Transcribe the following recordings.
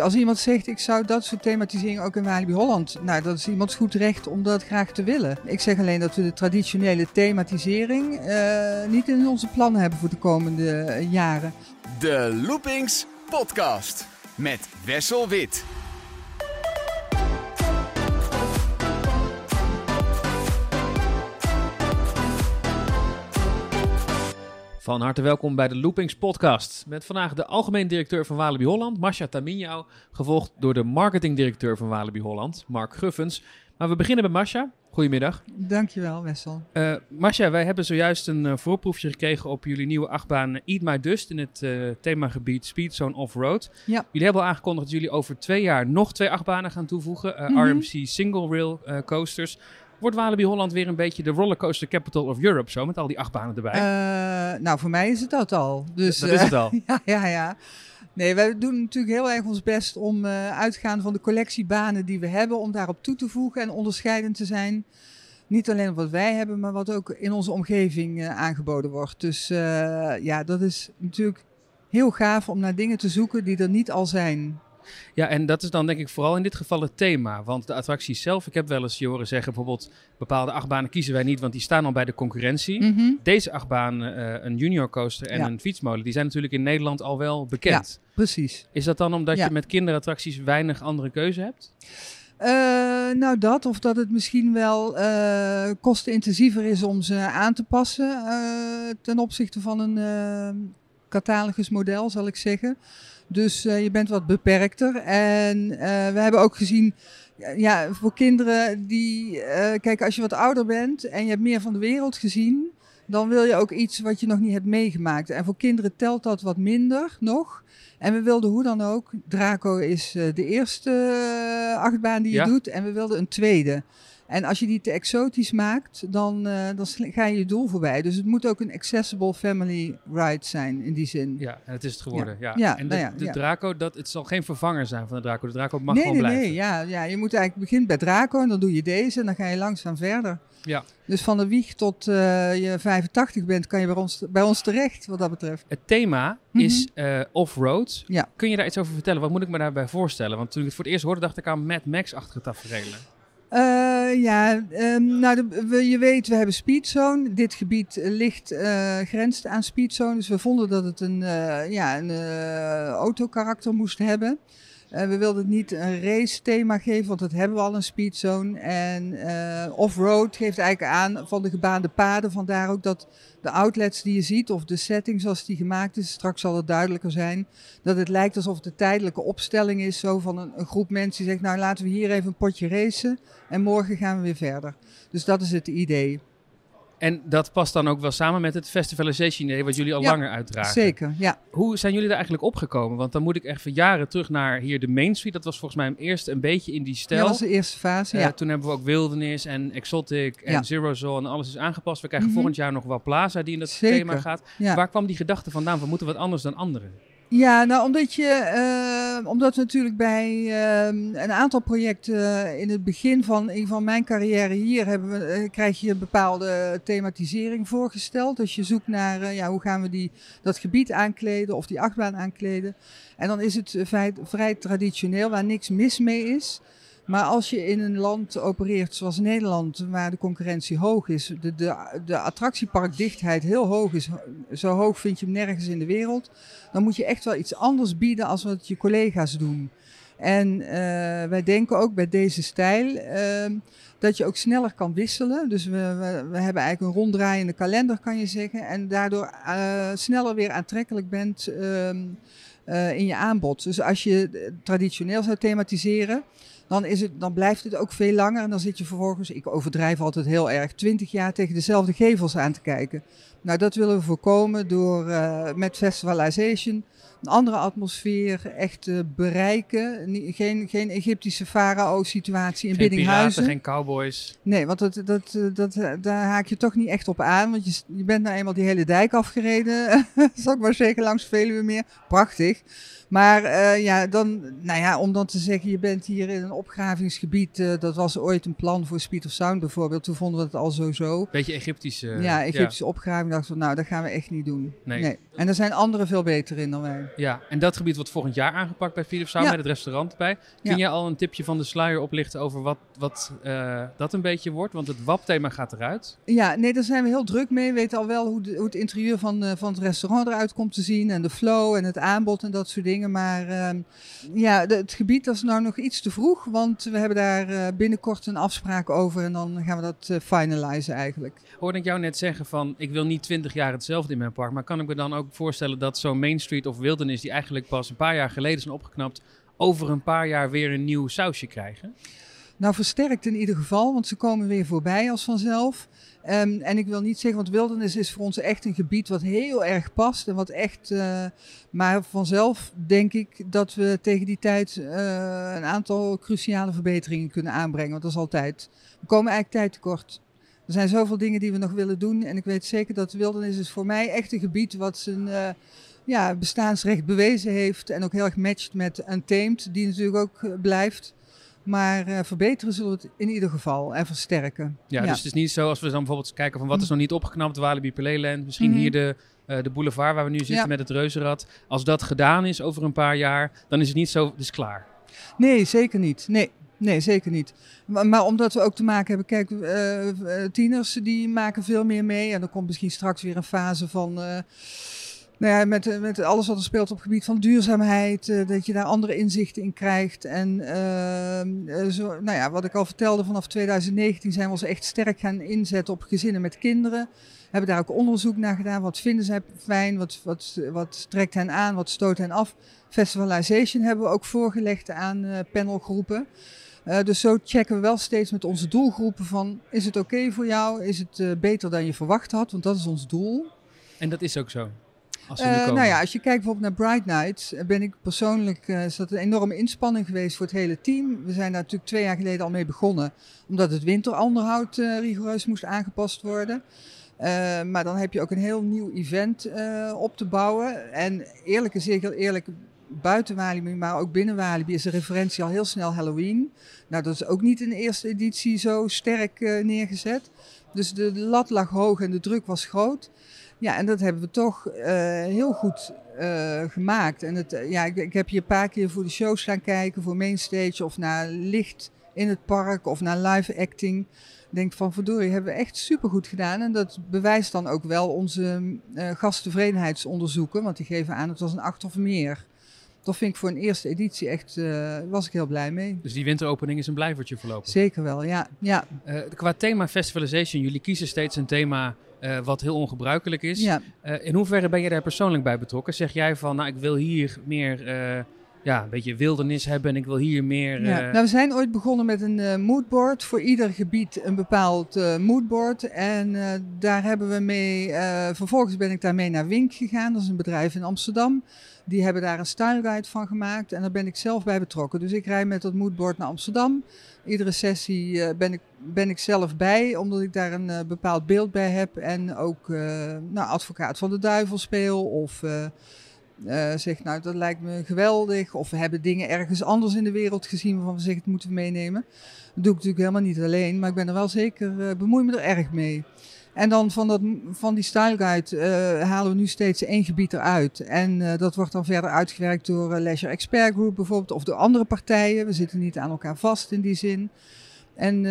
Als iemand zegt, ik zou dat soort thematisering ook in Walibi Holland, nou, dat is iemands goed recht om dat graag te willen. Ik zeg alleen dat we de traditionele thematisering uh, niet in onze plannen hebben voor de komende jaren. De Loopings Podcast met Wessel Wit. Van harte welkom bij de Loopings podcast. Met vandaag de algemeen directeur van Walibi Holland, Masha Taminjau, gevolgd door de marketingdirecteur van Walibi Holland, Mark Guffens. Maar we beginnen met Masha. Goedemiddag. Dankjewel, Wessel. Uh, Masha, wij hebben zojuist een uh, voorproefje gekregen op jullie nieuwe achtbaan Eat My Dust in het uh, themagebied Speedzone Off-Road. Ja. Jullie hebben al aangekondigd dat jullie over twee jaar nog twee achtbanen gaan toevoegen. Mm -hmm. RMC Single Rail Coasters. Wordt Walibi Holland weer een beetje de rollercoaster capital of Europe zo, met al die achtbanen erbij? Uh, nou, voor mij is het dat al. Dus, dat is het al. ja, ja, ja. Nee, wij doen natuurlijk heel erg ons best om uh, uitgaan van de collectiebanen die we hebben, om daarop toe te voegen en onderscheidend te zijn. Niet alleen wat wij hebben, maar wat ook in onze omgeving uh, aangeboden wordt. Dus ja, dat is natuurlijk heel gaaf om naar dingen te zoeken die er niet al zijn. Ja, en dat is dan denk ik vooral in dit geval het thema. Want de attracties zelf, ik heb wel eens je horen zeggen, bijvoorbeeld bepaalde achtbanen kiezen wij niet, want die staan al bij de concurrentie. Mm -hmm. Deze achtbaan, uh, een junior coaster en Ja. een fietsmolen, die zijn natuurlijk in Nederland al wel bekend. Precies. Is dat dan omdat Ja. je met kinderattracties weinig andere keuze hebt? Uh, nou, dat of dat het misschien wel uh, kostenintensiever is om ze aan te passen uh, ten opzichte van een catalogusmodel, zal ik zeggen. Dus je bent wat beperkter. En we hebben ook gezien, ja, voor kinderen die, kijk, als je wat ouder bent en je hebt meer van de wereld gezien, dan wil je ook iets wat je nog niet hebt meegemaakt. En voor kinderen telt dat wat minder nog. En we wilden hoe dan ook, Draco is uh, de eerste uh, achtbaan die je Ja. doet en we wilden een tweede. En als je die te exotisch maakt, dan, uh, dan ga je je doel voorbij. Dus het moet ook een accessible family ride zijn in die zin. Ja, en het is het geworden. Ja. Ja, en de, nou ja, de ja. Draco, dat, het zal geen vervanger zijn van de Draco. De Draco mag nee, gewoon nee, blijven. nee. Ja, ja, je moet eigenlijk beginnen bij Draco en dan doe je deze en dan ga je langzaam verder. Ja. Dus van de wieg tot uh, je 85 bent, kan je bij ons, bij ons terecht wat dat betreft. Het thema Mhm. is uh, off-road. Ja. Kun je daar iets over vertellen? Wat moet ik me daarbij voorstellen? Want toen ik het voor het eerst hoorde, dacht ik aan Mad Max-achtige tafereelen. Uh, ja, um, nou, de, je weet, we hebben Speedzone. Dit gebied ligt, uh, grenst aan Speedzone. Dus we vonden dat het een, uh, ja, een autokarakter moest hebben. Uh, we wilden het niet een race thema geven, want dat hebben we al een speedzone. En uh, off-road geeft eigenlijk aan van de gebaande paden. Vandaar ook dat de outlets die je ziet, of de setting zoals die gemaakt is, straks zal het duidelijker zijn. Dat het lijkt alsof het een tijdelijke opstelling is, zo van een, een groep mensen die zegt, nou laten we hier even een potje racen en morgen gaan we weer verder. Dus dat is het idee. En dat past dan ook wel samen met het festivalization idee wat jullie al Ja, langer uitdragen. Zeker, ja. Hoe zijn jullie er eigenlijk opgekomen? Want dan moet ik echt voor jaren terug naar hier de Main Street. Dat was volgens mij eerst een beetje in die stijl. Dat was de eerste fase, Uh, ja. Toen hebben we ook Wildernis en Exotic en Ja. Zero Zone en alles is aangepast. We krijgen Mhm. volgend jaar nog wel Plaza die in dat Zeker, thema gaat. ja. Waar kwam die gedachte vandaan? We moeten wat anders dan anderen. Ja, nou omdat je, uh, omdat we natuurlijk bij uh, een aantal projecten in het begin van, in van mijn carrière hier hebben we, eh, krijg je een bepaalde thematisering voorgesteld. Dus je zoekt naar eh, ja, hoe gaan we die, dat gebied aankleden of die achtbaan aankleden. En dan is het vrij, vrij traditioneel waar niks mis mee is. Maar als je in een land opereert zoals Nederland, waar de concurrentie hoog is, de, de, de attractieparkdichtheid heel hoog is, zo hoog vind je hem nergens in de wereld, dan moet je echt wel iets anders bieden als wat je collega's doen. En uh, wij denken ook bij deze stijl uh, dat je ook sneller kan wisselen. Dus we, we, hebben eigenlijk een ronddraaiende kalender, kan je zeggen. En daardoor uh, sneller weer aantrekkelijk bent uh, in je aanbod. Dus als je traditioneel zou thematiseren, dan, is het, dan blijft het ook veel langer. En dan zit je vervolgens, ik overdrijf altijd heel erg, 20 jaar tegen dezelfde gevels aan te kijken. Nou, dat willen we voorkomen door uh, met Festivalization een andere atmosfeer echt uh, bereiken. Geen, geen Egyptische farao-situatie in geen Biddinghuizen. Piraten, geen cowboys. Nee, want dat, dat, dat, daar haak je toch niet echt op aan. Want je, je bent nou eenmaal die hele dijk afgereden, zal ik maar zeggen, langs Veluwe meer. Prachtig. Maar uh, ja, dan, nou ja, om dan te zeggen, je bent hier in een opgravingsgebied, eh, dat was ooit een plan voor Speed of Sound bijvoorbeeld. Toen vonden we het al sowieso. Beetje Egyptisch. uh, ja, Egyptische opgraving. Dachten we, nou, dat gaan we echt niet doen. Nee. En er zijn anderen veel beter in dan wij. Ja, en dat gebied wordt volgend jaar aangepakt bij Speed of Sound, Ja. met het restaurant erbij. Kun Ja. jij al een tipje van de sluier oplichten over wat, wat eh, dat een beetje wordt? Want het WAP-thema gaat eruit. Ja, nee, daar zijn we heel druk mee. We weten al wel hoe, de- hoe het interieur van, eh, van het restaurant eruit komt te zien. En de flow en het aanbod en dat soort dingen. Maar ehm, ja, de- het gebied dat is nou nog iets te vroeg. Want we hebben daar eh, binnenkort een afspraak over. En dan gaan we dat eh finalizen eigenlijk. Hoorde ik jou net zeggen van, ik wil niet 20 jaar hetzelfde in mijn park. Maar kan ik me dan ook voorstellen dat zo'n Main Street of Wilderness, die eigenlijk pas een paar jaar geleden zijn opgeknapt, over een paar jaar weer een nieuw sausje krijgen? Nou, versterkt in ieder geval, want ze komen weer voorbij als vanzelf. Ehm, en ik wil niet zeggen, want wildernis is voor ons echt een gebied wat heel erg past. En wat echt, eh, maar vanzelf denk ik dat we tegen die tijd eh, een aantal cruciale verbeteringen kunnen aanbrengen. Want dat is altijd. We komen eigenlijk tijd tekort. Er zijn zoveel dingen die we nog willen doen. En ik weet zeker dat de wildernis is voor mij echt een gebied wat zijn eh, ja, bestaansrecht bewezen heeft. En ook heel erg matcht met Untamed, die natuurlijk ook blijft. Maar eh, verbeteren zullen we het in ieder geval en versterken. Ja, dus het is niet zo als we dan bijvoorbeeld kijken van wat is nog niet opgeknapt, Walibi Peleland, misschien Mhm. hier de, eh, de boulevard waar we nu zitten Ja. met het reuzenrad. Als dat gedaan is over een paar jaar, dan is het niet zo, het is klaar. Nee, zeker niet. Nee, nee zeker niet. Maar, maar omdat we ook te maken hebben, kijk, eh, tieners die maken veel meer mee. En er komt misschien straks weer een fase van. Nou ja, met, met alles wat er speelt op het gebied van duurzaamheid, eh, dat je daar andere inzichten in krijgt. En ehm, eh, zo, nou ja, wat ik al vertelde, vanaf 2019 zijn we ons echt sterk gaan inzetten op gezinnen met kinderen. Hebben daar ook onderzoek naar gedaan. Wat vinden zij fijn? Wat, wat, wat trekt hen aan? Wat stoot hen af? Festivalization hebben we ook voorgelegd aan eh, panelgroepen. Dus zo checken we wel steeds met onze doelgroepen van... is het oké voor jou? Is het beter dan je verwacht had? Want dat is ons doel. En dat is ook zo. Als Eh, nou ja, als je kijkt bijvoorbeeld naar Bright Nights, eh, ben ik persoonlijk, eh, is dat een enorme inspanning geweest voor het hele team. We zijn daar natuurlijk twee jaar geleden al mee begonnen, omdat het winteronderhoud rigoureus moest aangepast worden. Maar dan heb je ook een heel nieuw event op te bouwen. En eerlijk is heel eerlijk, buiten Walibi, maar ook binnen Walibi is de referentie al heel snel Halloween. Nou, dat is ook niet in de eerste editie zo sterk neergezet. Dus de lat lag hoog en de druk was groot. Ja, en dat hebben we toch eh, heel goed eh, gemaakt. En het, eh, ja, ik, ik heb hier een paar keer voor de shows gaan kijken, voor mainstage of naar licht in het park of naar live acting. Ik denk van verdorie, hebben we echt supergoed gedaan. En dat bewijst dan ook wel onze eh gasttevredenheidsonderzoeken, want die geven aan het was een acht of meer. Dat vind ik voor een eerste editie echt, eh, was ik heel blij mee. Dus die winteropening is een blijvertje voorlopig. Zeker wel, ja. ja, qua thema Festivalization, jullie kiezen steeds een thema eh, wat heel ongebruikelijk is. ja. Eh, in hoeverre ben je daar persoonlijk bij betrokken? Zeg jij van, nou ik wil hier meer, eh, ja, een beetje wildernis hebben en ik wil hier meer... Ja, nou, we zijn ooit begonnen met een moodboard. Voor ieder gebied een bepaald moodboard. En daar hebben we mee. vervolgens ben ik daarmee naar Wink gegaan. Dat is een bedrijf in Amsterdam. Die hebben daar een style van gemaakt. En daar ben ik zelf bij betrokken. Dus ik rij met dat moodboard naar Amsterdam. Iedere sessie eh, ben, ik, ben ik zelf bij, omdat ik daar een eh, bepaald beeld bij heb. En ook eh, nou, advocaat van de duivel speel. Of zeg, nou, dat lijkt me geweldig. Of we hebben dingen ergens anders in de wereld gezien waarvan we zeggen, dat moeten we meenemen. Dat doe ik natuurlijk helemaal niet alleen, maar ik ben er wel zeker, eh bemoei me er erg mee. En dan van, dat, van die style guide eh, halen we nu steeds één gebied eruit. En eh, dat wordt dan verder uitgewerkt door eh, Leisure Expert Group bijvoorbeeld, of door andere partijen. We zitten niet aan elkaar vast in die zin. En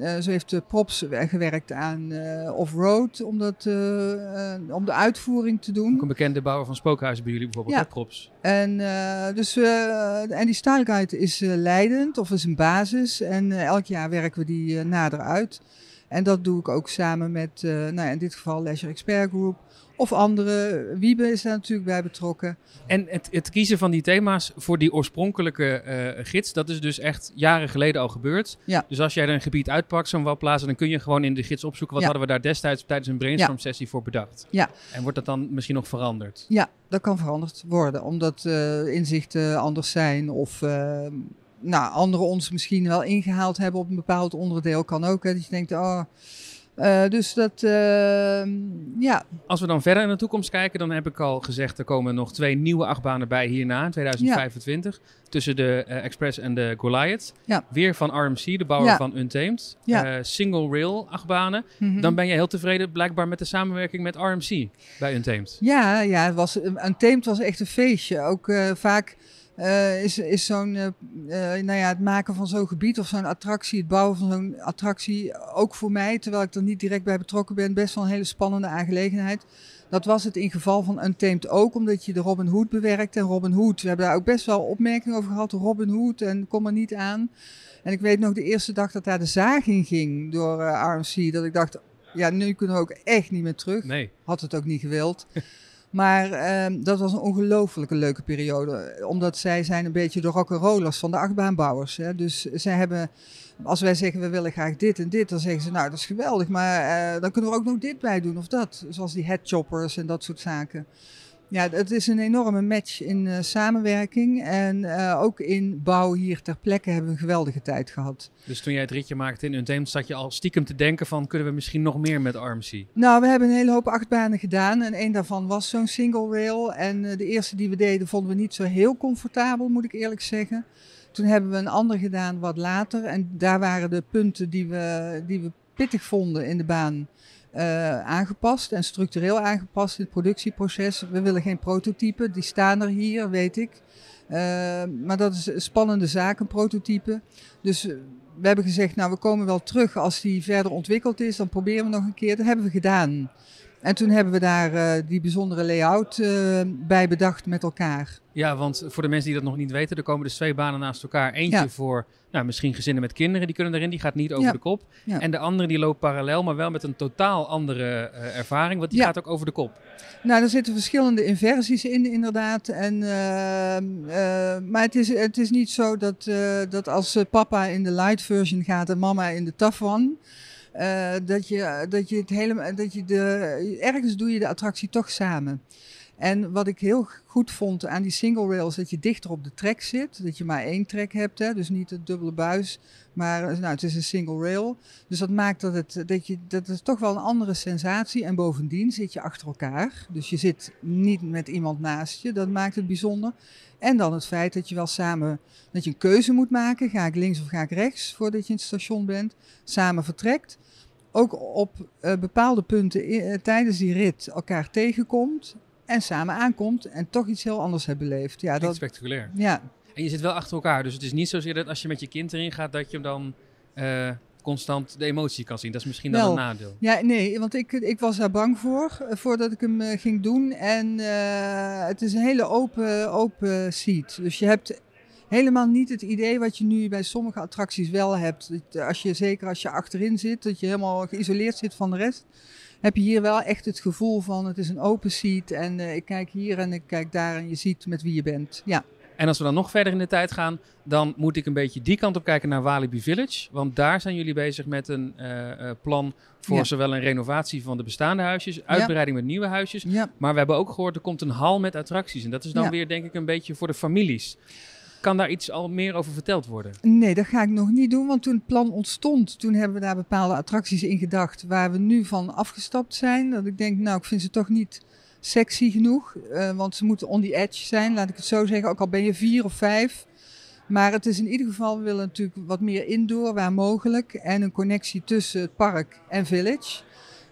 eh, zo heeft Props gewerkt aan off-road om, dat, om de uitvoering te doen. Ook een bekende bouwer van spookhuizen bij jullie bijvoorbeeld, Ja. hè, Props. En, dus, en die style guide is leidend of is een basis. En elk jaar werken we die nader uit. En dat doe ik ook samen met, eh, nou ja, in dit geval Leisure Expert Group. Of andere. Wiebe is daar natuurlijk bij betrokken. En het, het kiezen van die thema's voor die oorspronkelijke eh, gids, dat is dus echt jaren geleden al gebeurd. Ja. Dus als jij er een gebied uitpakt, zo'n wapplaza, dan kun je gewoon in de gids opzoeken wat Ja. hadden we daar destijds tijdens een brainstorm sessie voor bedacht. Ja. En wordt dat dan misschien nog veranderd? Ja, dat kan veranderd worden. Omdat eh, inzichten anders zijn. Of nou, anderen ons misschien wel ingehaald hebben op een bepaald onderdeel. Kan ook. Hè, dat je denkt, oh, Uh, dus dat, uh, ja. Als we dan verder in de toekomst kijken, dan heb ik al gezegd, er komen nog twee nieuwe achtbanen bij hierna in 2025. Ja. Tussen de uh, Express en de Goliath. Ja. Weer van RMC, de bouwer ja. van Untamed. Ja. single rail achtbanen. Mm -hmm. Dan ben je heel tevreden blijkbaar met de samenwerking met RMC bij Untamed. Ja, ja het was, Untamed was echt een feestje. Ook vaak uh, is, is zo'n, uh, uh, nou ja, het maken van zo'n gebied of zo'n attractie, het bouwen van zo'n attractie, ook voor mij, terwijl ik er niet direct bij betrokken ben, best wel een hele spannende aangelegenheid. Dat was het in geval van Untamed ook, omdat je de Robin Hood bewerkt. En Robin Hood, we hebben daar ook best wel opmerkingen over gehad, Robin Hood en kom er niet aan. En ik weet nog de eerste dag dat daar de zaag in ging door RMC, dat ik dacht, ja, nu kunnen we ook echt niet meer terug. Nee. Had het ook niet gewild. Maar uh, dat was een ongelooflijke leuke periode. Omdat zij zijn een beetje de rock'n'rollers van de achtbaanbouwers. Hè. Dus zij hebben, als wij zeggen we willen graag dit en dit, dan zeggen ze nou dat is geweldig. Maar uh, dan kunnen we ook nog dit bij doen of dat. Zoals die headchoppers en dat soort zaken. Ja, het is een enorme match in uh, samenwerking. En uh, ook in bouw hier ter plekke hebben we een geweldige tijd gehad. Dus toen jij het ritje maakte in Untamed, zat je al stiekem te denken van... kunnen we misschien nog meer met RMC? Nou, we hebben een hele hoop achtbanen gedaan. En een daarvan was zo'n single rail. En uh, de eerste die we deden vonden we niet zo heel comfortabel, moet ik eerlijk zeggen. Toen hebben we een ander gedaan wat later. En daar waren de punten die we, die we pittig vonden in de baan... Uh, aangepast en structureel aangepast in het productieproces. We willen geen prototype, die staan er hier, weet ik. Uh, maar dat is een spannende zaak, een prototype. Dus we hebben gezegd, nou we komen wel terug als die verder ontwikkeld is, dan proberen we nog een keer. Dat hebben we gedaan. En toen hebben we daar uh, die bijzondere layout uh, bij bedacht met elkaar. Ja, want voor de mensen die dat nog niet weten, er komen dus twee banen naast elkaar. Eentje ja. voor nou, misschien gezinnen met kinderen, die kunnen erin, die gaat niet over ja. de kop. Ja. En de andere die loopt parallel, maar wel met een totaal andere uh, ervaring, want die gaat ook over de kop. Nou, er zitten verschillende inversies in, inderdaad. En, maar het is, het is niet zo dat, dat als papa in de light version gaat en mama in de tough one... Uh, dat, je, dat je het helemaal. Dat je de, ergens doe je de attractie toch samen. En wat ik heel goed vond aan die single rails, dat je dichter op de track zit. Dat je maar één track hebt, hè, dus niet het dubbele buis. Maar nou, het is een single rail. Dus dat maakt dat het dat je, dat is toch wel een andere sensatie. En bovendien zit je achter elkaar. Dus je zit niet met iemand naast je. Dat maakt het bijzonder. En dan het feit dat je wel samen dat je een keuze moet maken. Ga ik links of ga ik rechts voordat je in het station bent. Samen vertrekt. Ook op uh, bepaalde punten uh, tijdens die rit elkaar tegenkomt. En samen aankomt en toch iets heel anders hebt beleefd. Ja, dat spectaculair. Ja. En je zit wel achter elkaar. Dus het is niet zozeer dat als je met je kind erin gaat, dat je dan uh, constant de emotie kan zien. Dat is misschien wel, dan een nadeel. Ja, nee, want ik, ik was daar bang voor, voordat ik hem uh, ging doen. En het is een hele open, open seat. Dus je hebt helemaal niet het idee wat je nu bij sommige attracties wel hebt. Als je, zeker als je achterin zit, dat je helemaal geïsoleerd zit van de rest. Heb je hier wel echt het gevoel van het is een open seat en uh, ik kijk hier en ik kijk daar en je ziet met wie je bent. Ja. En als we dan nog verder in de tijd gaan, dan moet ik een beetje die kant op kijken naar Walibi Village. Want daar zijn jullie bezig met een uh, uh, plan voor ja. zowel een renovatie van de bestaande huisjes, uitbreiding ja. met nieuwe huisjes. Ja. Maar we hebben ook gehoord, er komt een hal met attracties. En dat is dan weer denk ik een beetje voor de families. Kan daar iets al meer over verteld worden? Nee, dat ga ik nog niet doen. Want toen het plan ontstond, toen hebben we daar bepaalde attracties in gedacht waar we nu van afgestapt zijn. Dat ik denk, nou, ik vind ze toch niet sexy genoeg. Uh, want ze moeten on the edge zijn, laat ik het zo zeggen. Ook al ben je vier of vijf. Maar het is in ieder geval, we willen natuurlijk wat meer indoor waar mogelijk. En een connectie tussen het park en Village.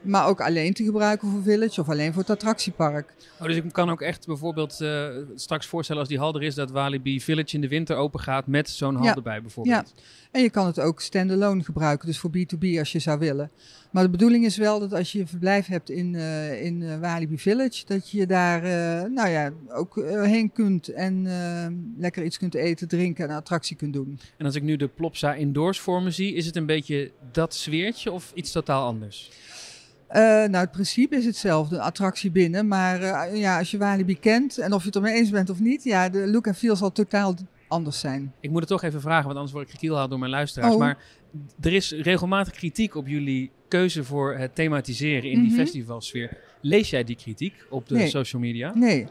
Maar ook alleen te gebruiken voor Village of alleen voor het attractiepark. Oh, dus ik kan ook echt bijvoorbeeld uh, straks voorstellen als die hal er is dat Walibi Village in de winter open gaat met zo'n hal ja. erbij bijvoorbeeld. Ja, en je kan het ook standalone gebruiken, dus voor B2B als je zou willen. Maar de bedoeling is wel dat als je een verblijf hebt in, uh, in uh, Walibi Village, dat je daar nou ja, ook heen kunt en lekker iets kunt eten, drinken en een attractie kunt doen. En als ik nu de Plopsa indoors voor me zie, is het een beetje dat sfeertje of iets totaal anders? Uh, nou, het principe is hetzelfde, een attractie binnen. Maar uh, ja, als je Walibi kent en of je het ermee eens bent of niet, ja, de look en feel zal totaal anders zijn. Ik moet het toch even vragen, want anders word ik kritiek gehaald door mijn luisteraars. Oh. Maar er is regelmatig kritiek op jullie keuze voor het thematiseren in Mhm. die festivalsfeer. Lees jij die kritiek op de Nee. social media? Nee.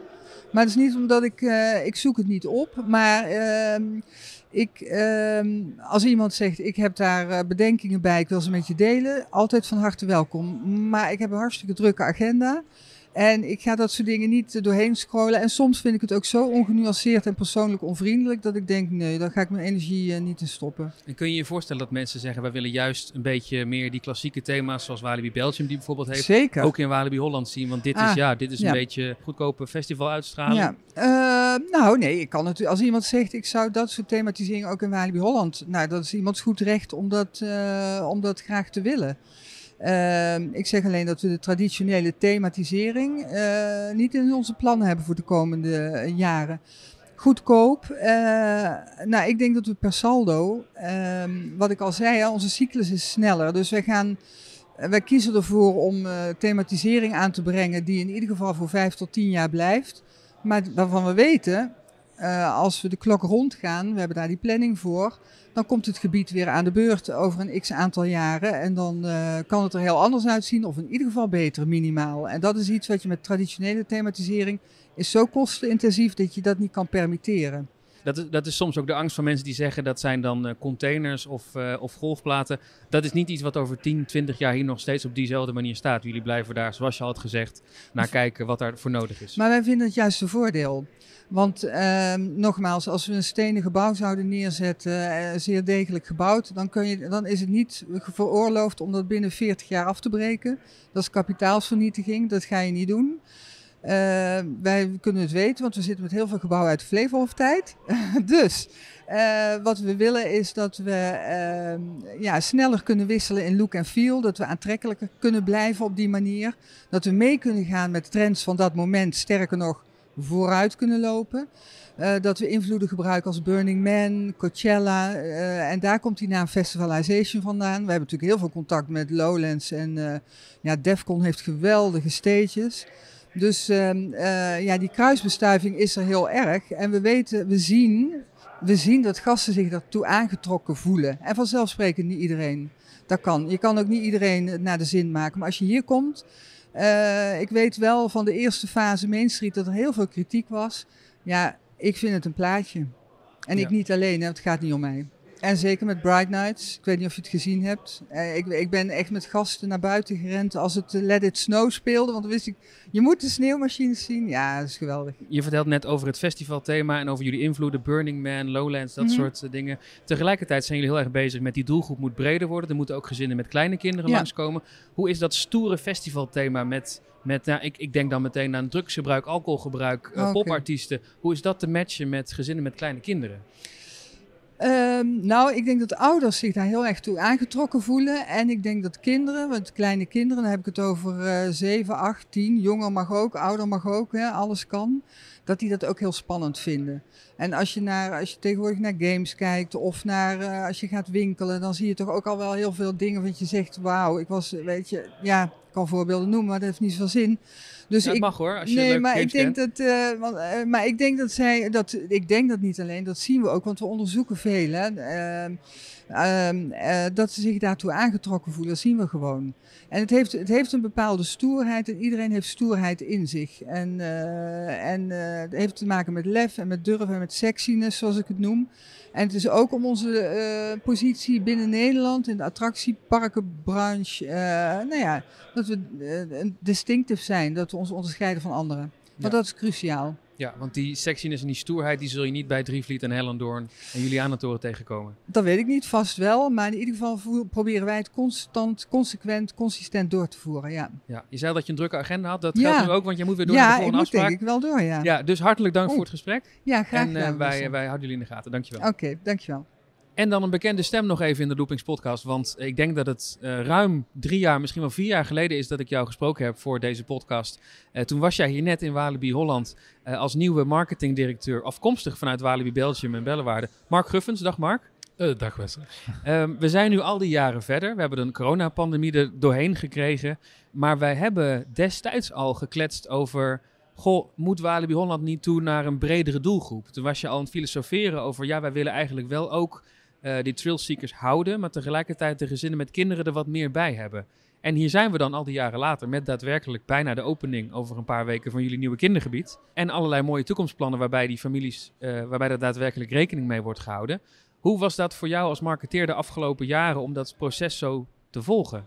Maar het is niet omdat ik, uh, ik zoek het niet op. Maar uh, ik, ehm, als iemand zegt, ik heb daar uh, bedenkingen bij, ik wil ze met je delen, altijd van harte welkom. Maar ik heb een hartstikke drukke agenda. En ik ga dat soort dingen niet doorheen scrollen. En soms vind ik het ook zo ongenuanceerd en persoonlijk onvriendelijk dat ik denk, nee, daar ga ik mijn energie uh, niet in stoppen. En kun je je voorstellen dat mensen zeggen, wij willen juist een beetje meer die klassieke thema's zoals Walibi Belgium die bijvoorbeeld heeft, Zeker. ook in Walibi Holland zien? Want dit Ah, is, ja, dit is ja. een beetje goedkope festivaluitstraling. Ja, Eh, nou nee, ik kan natuurlijk, als iemand zegt ik zou dat soort thematisering ook in Walibi Holland, nou dat is iemands goed recht om dat, eh, om dat graag te willen. Ehm, ik zeg alleen dat we de traditionele thematisering eh, niet in onze plannen hebben voor de komende eh, jaren. Goedkoop. nou, ik denk dat we per saldo, ehm, wat ik al zei, onze cyclus is sneller. Dus wij gaan, wij kiezen ervoor om thematisering aan te brengen die in ieder geval voor vijf tot tien jaar blijft. Maar waarvan we weten, eh, als we de klok rondgaan, we hebben daar die planning voor, dan komt het gebied weer aan de beurt over een x aantal jaren. En dan eh, kan het er heel anders uitzien, of in ieder geval beter, minimaal. En dat is iets wat je met traditionele thematisering is zo kostenintensief dat je dat niet kan permitteren. Dat, is, dat is soms ook de angst van mensen die zeggen dat zijn dan eh, containers of, eh, of golfplaten. Dat is niet iets wat over 10, 20 jaar hier nog steeds op diezelfde manier staat. Jullie blijven daar, zoals je al had gezegd, naar kijken wat daarvoor nodig is. Maar wij vinden het juist een voordeel. Want ehm, nogmaals, als we een stenen gebouw zouden neerzetten, eh, zeer degelijk gebouwd, dan, kun je, dan is het niet veroorloofd om dat binnen 40 jaar af te breken. Dat is kapitaalsvernietiging, dat ga je niet doen. Eh, wij kunnen het weten, want we zitten met heel veel gebouwen uit de Flevolhof-tijd. dus eh, wat we willen is dat we ehm, ja, sneller kunnen wisselen in look en feel. Dat we aantrekkelijker kunnen blijven op die manier. Dat we mee kunnen gaan met trends van dat moment. Sterker nog, vooruit kunnen lopen. Eh, dat we invloeden gebruiken als Burning Man, Coachella. en daar komt die naam Festivalization vandaan. We hebben natuurlijk heel veel contact met Lowlands. En eh, ja, Defcon heeft geweldige stages. Dus ehm, eh, ja, die kruisbestuiving is er heel erg. En we weten, we zien, we zien dat gasten zich daartoe aangetrokken voelen. En vanzelfsprekend niet iedereen. Dat kan. Je kan ook niet iedereen het naar de zin maken. Maar als je hier komt, eh, ik weet wel van de eerste fase Main Street dat er heel veel kritiek was. Ja, ik vind het een plaatje. En ik niet alleen, hè, het gaat niet om mij. En zeker met Bright Nights. Ik weet niet of je het gezien hebt. Eh, ik, ik ben echt met gasten naar buiten gerend als het eh, Let It Snow speelde. Want dan wist ik, je moet de sneeuwmachines zien. Ja, dat is geweldig. Je vertelt net over het festivalthema en over jullie invloeden, Burning Man, Lowlands, dat Mhm. soort eh, dingen. Tegelijkertijd zijn jullie heel erg bezig met die doelgroep moet breder worden. Er moeten ook gezinnen met kleine kinderen Ja. langskomen. Hoe is dat stoere festivalthema met, met nou, ik, ik denk dan meteen aan drugsgebruik, alcoholgebruik, Oké. popartiesten. Hoe is dat te matchen met gezinnen met kleine kinderen? Ehm, nou, ik denk dat ouders zich daar heel erg toe aangetrokken voelen. En ik denk dat kinderen, want kleine kinderen, dan heb ik het over eh 7, 8, 10, jonger mag ook, ouder mag ook, hè, alles kan. Dat die dat ook heel spannend vinden. En als je, naar, als je tegenwoordig naar games kijkt of naar, eh, als je gaat winkelen, dan zie je toch ook al wel heel veel dingen wat je zegt, wauw, ik was, weet je, ja, kan voorbeelden noemen, maar dat heeft niet zoveel zin. Dus Ja, ik, mag hoor, als je nee, maar ik denk kent. dat, eh, want, eh, maar ik denk dat zij, dat, ik denk dat niet alleen, dat zien we ook, want we onderzoeken veel, hè, Ehm, ehm, eh, dat ze zich daartoe aangetrokken voelen, dat zien we gewoon. En het heeft, het heeft een bepaalde stoerheid en iedereen heeft stoerheid in zich. En, en het heeft te maken met lef en met durf en met sexiness, zoals ik het noem. En het is ook om onze eh, positie binnen Nederland in de attractieparkenbranche, eh nou ja, dat we eh, een distinctief zijn, dat we ons onderscheiden van anderen. Want Ja. dat is cruciaal. Ja, want die sexiness en die stoerheid, die zul je niet bij Drievliet en Hellendoorn en Julianatoren tegenkomen. Dat weet ik niet, vast wel. Maar in ieder geval proberen wij het constant, consequent, consistent door te voeren. Ja, Ja, je zei dat je een drukke agenda had. Dat Ja. geldt nu ook, want je moet weer door naar de ja ik volgende moet denk afspraak. ik wel door, ja. Ja, Ja, dus hartelijk dank voor het gesprek. graag en gedaan. eh, wij, wij houden jullie in de gaten. Dankjewel. Oké, dankjewel. En dan een bekende stem nog even in de Loopings podcast. Want ik denk dat het eh, ruim drie jaar, misschien wel vier jaar geleden is dat ik jou gesproken heb voor deze podcast. Eh, toen was jij hier net in Walibi Holland eh, als nieuwe marketingdirecteur, afkomstig vanuit Walibi Belgium en Bellewaarde. Mark Guffens, dag Mark. Dag Wessel. Ehm, we zijn nu al die jaren verder. We hebben een coronapandemie er doorheen gekregen. Maar wij hebben destijds al gekletst over... Goh, moet Walibi Holland niet toe naar een bredere doelgroep? Toen was je al aan het filosoferen over... Ja, wij willen eigenlijk wel ook eh, die trailseekers houden... maar tegelijkertijd de gezinnen met kinderen er wat meer bij hebben. En hier zijn we dan al die jaren later met daadwerkelijk bijna de opening over een paar weken van jullie nieuwe kindergebied. En allerlei mooie toekomstplannen waarbij die families, uh, waarbij er daadwerkelijk rekening mee wordt gehouden. Hoe was dat voor jou als marketeer de afgelopen jaren om dat proces zo te volgen?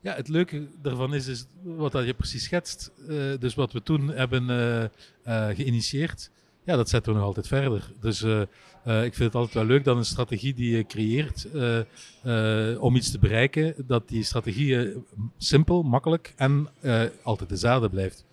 Ja, het leuke daarvan is, is wat dat je precies schetst. Uh, dus wat we toen hebben geïnitieerd, ja, dat zetten we nog altijd verder. Dus uh, uh, ik vind het altijd wel leuk dat een strategie die je creëert uh, om iets te bereiken, dat die strategie simpel, makkelijk en altijd dezelfde blijft.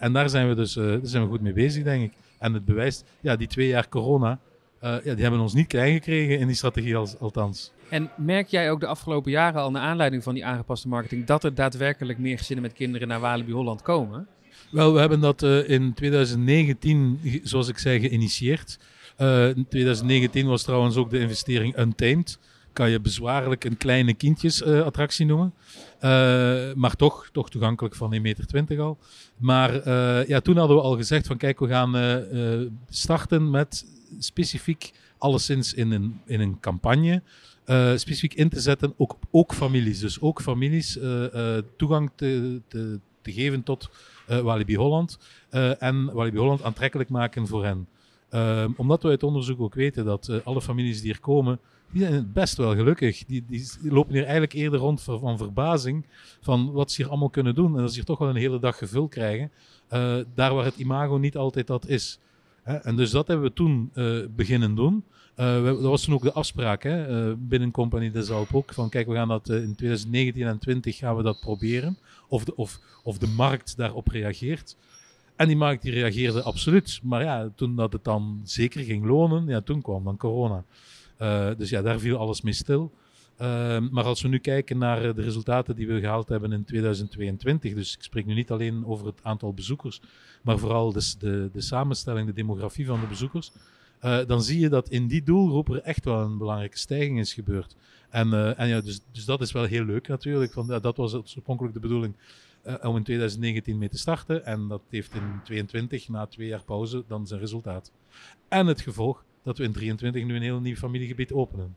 en daar zijn we dus daar zijn we goed mee bezig, denk ik. En het bewijst, ja, die twee jaar corona, ja, die hebben ons niet klein gekregen in die strategie als, althans. En merk jij ook de afgelopen jaren al naar aanleiding van die aangepaste marketing dat er daadwerkelijk meer gezinnen met kinderen naar Walibi Holland komen? Wel, we hebben dat uh, in 2019, zoals ik zei, geïnitieerd. Uh, in 2019 was trouwens ook de investering Untamed. Kan je bezwaarlijk een kleine kindjesattractie uh, noemen. maar toch, toch toegankelijk van 1,20 meter al. Maar ja, toen hadden we al gezegd van kijk, we gaan starten met specifiek alleszins in een, in een campagne. specifiek in te zetten, ook, ook families. Dus ook families toegang te, te, geven tot Walibi Holland. Uh, en Walibi Holland aantrekkelijk maken voor hen. Uh, omdat we uit onderzoek ook weten dat uh, alle families die hier komen, die zijn best wel gelukkig. Die, die, lopen hier eigenlijk eerder rond van, van, verbazing van wat ze hier allemaal kunnen doen. En dat ze hier toch wel een hele dag gevuld krijgen. daar waar het imago niet altijd dat is. En dus dat hebben we toen beginnen doen. Uh, dat was toen ook de afspraak hè, uh, binnen Company de Zalp ook. Van kijk, we gaan dat in 2019 en 2020 gaan we dat proberen. Of de, of, of de markt daarop reageert. En die markt die reageerde absoluut. Maar ja, toen dat het dan zeker ging lonen, ja, toen kwam dan corona. dus ja, daar viel alles mee stil. Ehm, maar als we nu kijken naar de resultaten die we gehaald hebben in 2022, dus ik spreek nu niet alleen over het aantal bezoekers, maar vooral de, de, de samenstelling, de demografie van de bezoekers. Uh, dan zie je dat in die doelgroep er echt wel een belangrijke stijging is gebeurd. En, uh, en ja, dus, dus dat is wel heel leuk natuurlijk. Want dat was oorspronkelijk de bedoeling om in 2019 mee te starten. En dat heeft in 2022, na twee jaar pauze, dan zijn resultaat. En het gevolg dat we in 2023 nu een heel nieuw familiegebied openen.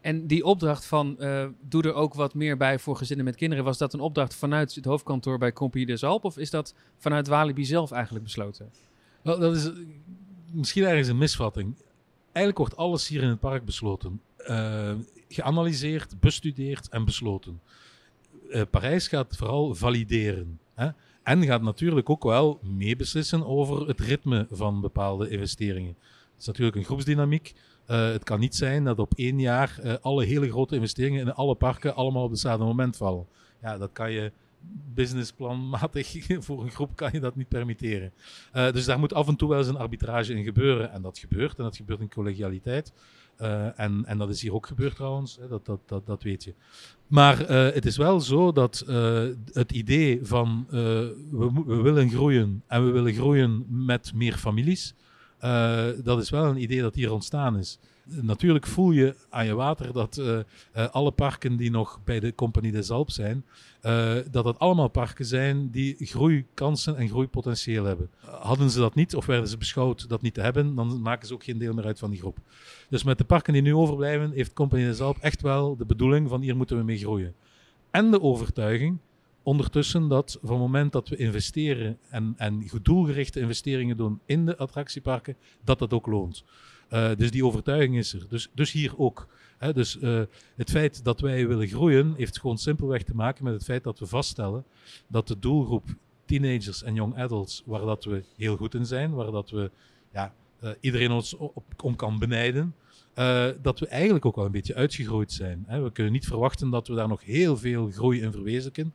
En die opdracht van uh, doe er ook wat meer bij voor gezinnen met kinderen, was dat een opdracht vanuit het hoofdkantoor bij Compagnie des Alp of is dat vanuit Walibi zelf eigenlijk besloten? Wel, dat is misschien ergens een misvatting. Eigenlijk wordt alles hier in het park besloten. Uh, geanalyseerd, bestudeerd en besloten. Parijs gaat vooral valideren. Hè? En gaat natuurlijk ook wel meebeslissen over het ritme van bepaalde investeringen. Het is natuurlijk een groepsdynamiek. Uh, het kan niet zijn dat op één jaar uh, alle hele grote investeringen in alle parken allemaal op hetzelfde moment vallen. Ja, dat kan je businessplanmatig voor een groep kan je dat niet permitteren. Uh, dus daar moet af en toe wel eens een arbitrage in gebeuren. En dat gebeurt. En dat gebeurt in collegialiteit. En, en dat is hier ook gebeurd trouwens. Hè, dat, dat, dat, dat weet je. Maar het is wel zo dat het idee van we, we willen groeien en we willen groeien met meer families. Dat is wel een idee dat hier ontstaan is natuurlijk voel je aan je water dat uh, uh, alle parken die nog bij de Compagnie des Alpes zijn, dat dat allemaal parken zijn die groeikansen en groeipotentieel hebben. Hadden ze dat niet of werden ze beschouwd dat niet te hebben, dan maken ze ook geen deel meer uit van die groep. Dus met de parken die nu overblijven, heeft Compagnie des Alpes echt wel de bedoeling van hier moeten we mee groeien. En de overtuiging ondertussen dat van het moment dat we investeren en, en doelgerichte investeringen doen in de attractieparken, dat dat ook loont. Uh, dus die overtuiging is er. Dus, dus hier ook. Hè? Dus uh, het feit dat wij willen groeien, heeft gewoon simpelweg te maken met het feit dat we vaststellen dat de doelgroep teenagers en young adults, waar dat we heel goed in zijn, waar dat we ja, uh, iedereen ons om kan benijden, dat we eigenlijk ook wel een beetje uitgegroeid zijn. Hè? We kunnen niet verwachten dat we daar nog heel veel groei in verwezenlijken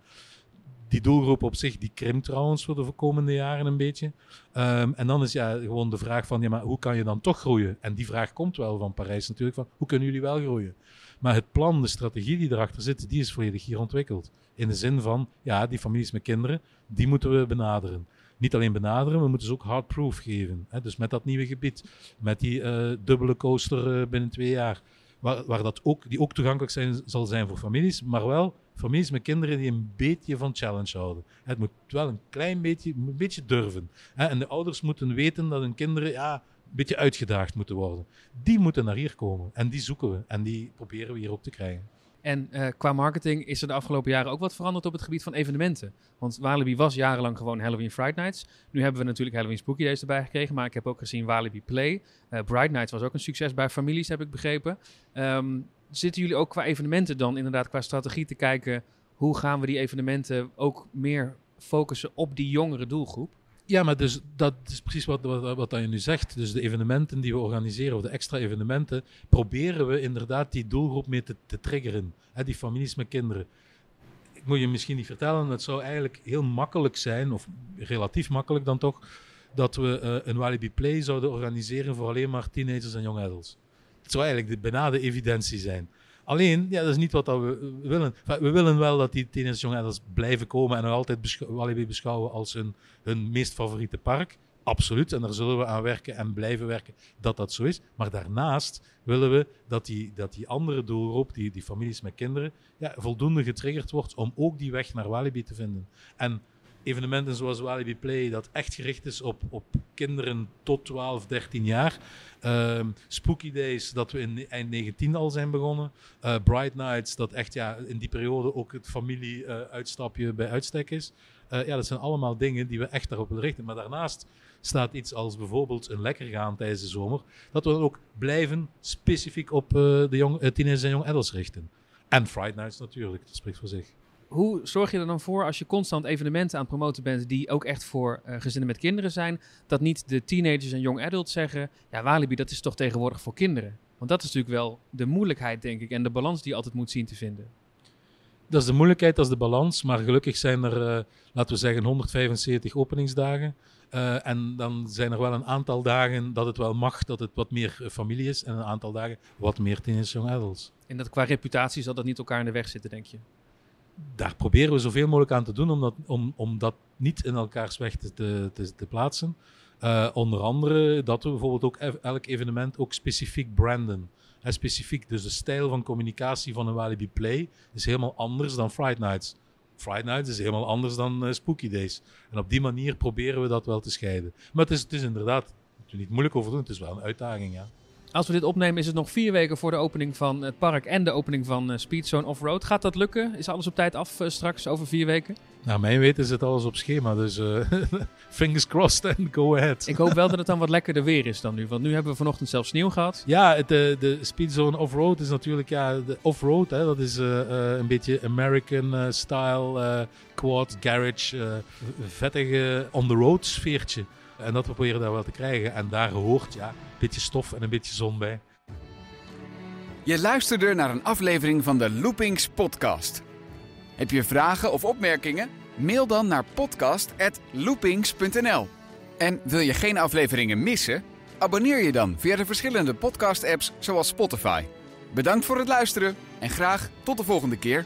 die doelgroep op zich, die krimpt trouwens voor de komende jaren een beetje. Um, en dan is ja gewoon de vraag van, ja, maar hoe kan je dan toch groeien? En die vraag komt wel van Parijs natuurlijk, van hoe kunnen jullie wel groeien? Maar het plan, de strategie die erachter zit, die is volledig hier ontwikkeld. In de zin van, ja, die families met kinderen, die moeten we benaderen. Niet alleen benaderen, we moeten ze ook hardproof geven. Hè? Dus met dat nieuwe gebied, met die uh, dubbele coaster uh, binnen twee jaar. Waar, waar dat ook, die ook toegankelijk zijn, zal zijn voor families, maar wel families met kinderen die een beetje van challenge houden. Het moet wel een klein beetje, een beetje durven. En de ouders moeten weten dat hun kinderen ja, een beetje uitgedaagd moeten worden. Die moeten naar hier komen en die zoeken we en die proberen we hier ook te krijgen. En uh, qua marketing is er de afgelopen jaren ook wat veranderd op het gebied van evenementen. Want Walibi was jarenlang gewoon Halloween Friday Nights. Nu hebben we natuurlijk Halloween Spooky Days erbij gekregen. Maar ik heb ook gezien Walibi Play. Uh, Bright Nights was ook een succes bij families, heb ik begrepen. Um, zitten jullie ook qua evenementen dan inderdaad qua strategie te kijken... hoe gaan we die evenementen ook meer focussen op die jongere doelgroep? Ja, maar dus dat is precies wat, wat, wat je nu zegt. Dus de evenementen die we organiseren, of de extra evenementen, proberen we inderdaad die doelgroep mee te, te triggeren. Hè, die families met kinderen. Ik moet je misschien niet vertellen, het zou eigenlijk heel makkelijk zijn, of relatief makkelijk dan toch, dat we uh, een Walibi Play zouden organiseren voor alleen maar teenagers en young adults. Het zou eigenlijk de, bijna de evidentie zijn. Alleen, ja, dat is niet wat we willen. We willen wel dat die tienersjongens blijven komen en nog altijd beschou beschouwen als hun, hun meest favoriete park. Absoluut, en daar zullen we aan werken en blijven werken dat dat zo is. Maar daarnaast willen we dat die, dat die andere doelgroep, die, die families met kinderen, ja, voldoende getriggerd wordt om ook die weg naar Walibi te vinden. En evenementen zoals Walibi Play, dat echt gericht is op, op kinderen tot 12, 13 jaar. Uh, Spooky Days, dat we in eind 19 al zijn begonnen. Uh, Bright Nights, dat echt ja, in die periode ook het familie-uitstapje uh, bij uitstek is. Uh, ja, dat zijn allemaal dingen die we echt daarop willen richten. Maar daarnaast staat iets als bijvoorbeeld een lekker gaan tijdens de zomer. Dat we ook blijven specifiek op de jong, teenagers en young adults richten. En Friday Nights natuurlijk, dat spreekt voor zich hoe zorg je er dan voor als je constant evenementen aan het promoten bent die ook echt voor uh, gezinnen met kinderen zijn, dat niet de teenagers en young adults zeggen, ja Walibi dat is toch tegenwoordig voor kinderen? Want dat is natuurlijk wel de moeilijkheid denk ik en de balans die je altijd moet zien te vinden. Dat is de moeilijkheid, dat is de balans, maar gelukkig zijn er, uh, laten we zeggen, 175 openingsdagen. Uh, en dan zijn er wel een aantal dagen dat het wel mag, dat het wat meer familie is. En een aantal dagen wat meer teenagers young adults. En dat qua reputatie zal dat niet elkaar in de weg zitten, denk je? Daar proberen we zoveel mogelijk aan te doen om dat, om, om dat niet in elkaars weg te, te, plaatsen. Uh, onder andere dat we bijvoorbeeld ook elk evenement ook specifiek branden. En specifiek, dus de stijl van communicatie van een Walibi Play is helemaal anders dan Friday Nights. Friday Nights is helemaal anders dan uh, Spooky Days. En op die manier proberen we dat wel te scheiden. Maar het is, het is inderdaad, het niet moeilijk over doen, het is wel een uitdaging, ja. Als we dit opnemen is het nog vier weken voor de opening van het park en de opening van uh, Speedzone Offroad. Gaat dat lukken? Is alles op tijd af uh, straks over vier weken? Nou, mijn weten zit alles op schema, dus uh, fingers crossed and go ahead. Ik hoop wel dat het dan wat lekkerder weer is dan nu, want nu hebben we vanochtend zelfs sneeuw gehad. Ja, de, de Speedzone Offroad is natuurlijk, ja, de offroad, hè, dat is een beetje American style quad garage, vettige on-the-road sfeertje. En dat we proberen daar wel te krijgen. En daar hoort ja, een beetje stof en een beetje zon bij. Je luisterde naar een aflevering van de Loopings podcast. Heb je vragen of opmerkingen? Mail dan naar podcast.loopings.nl. En wil je geen afleveringen missen? Abonneer je dan via de verschillende podcast-apps zoals Spotify. Bedankt voor het luisteren en graag tot de volgende keer.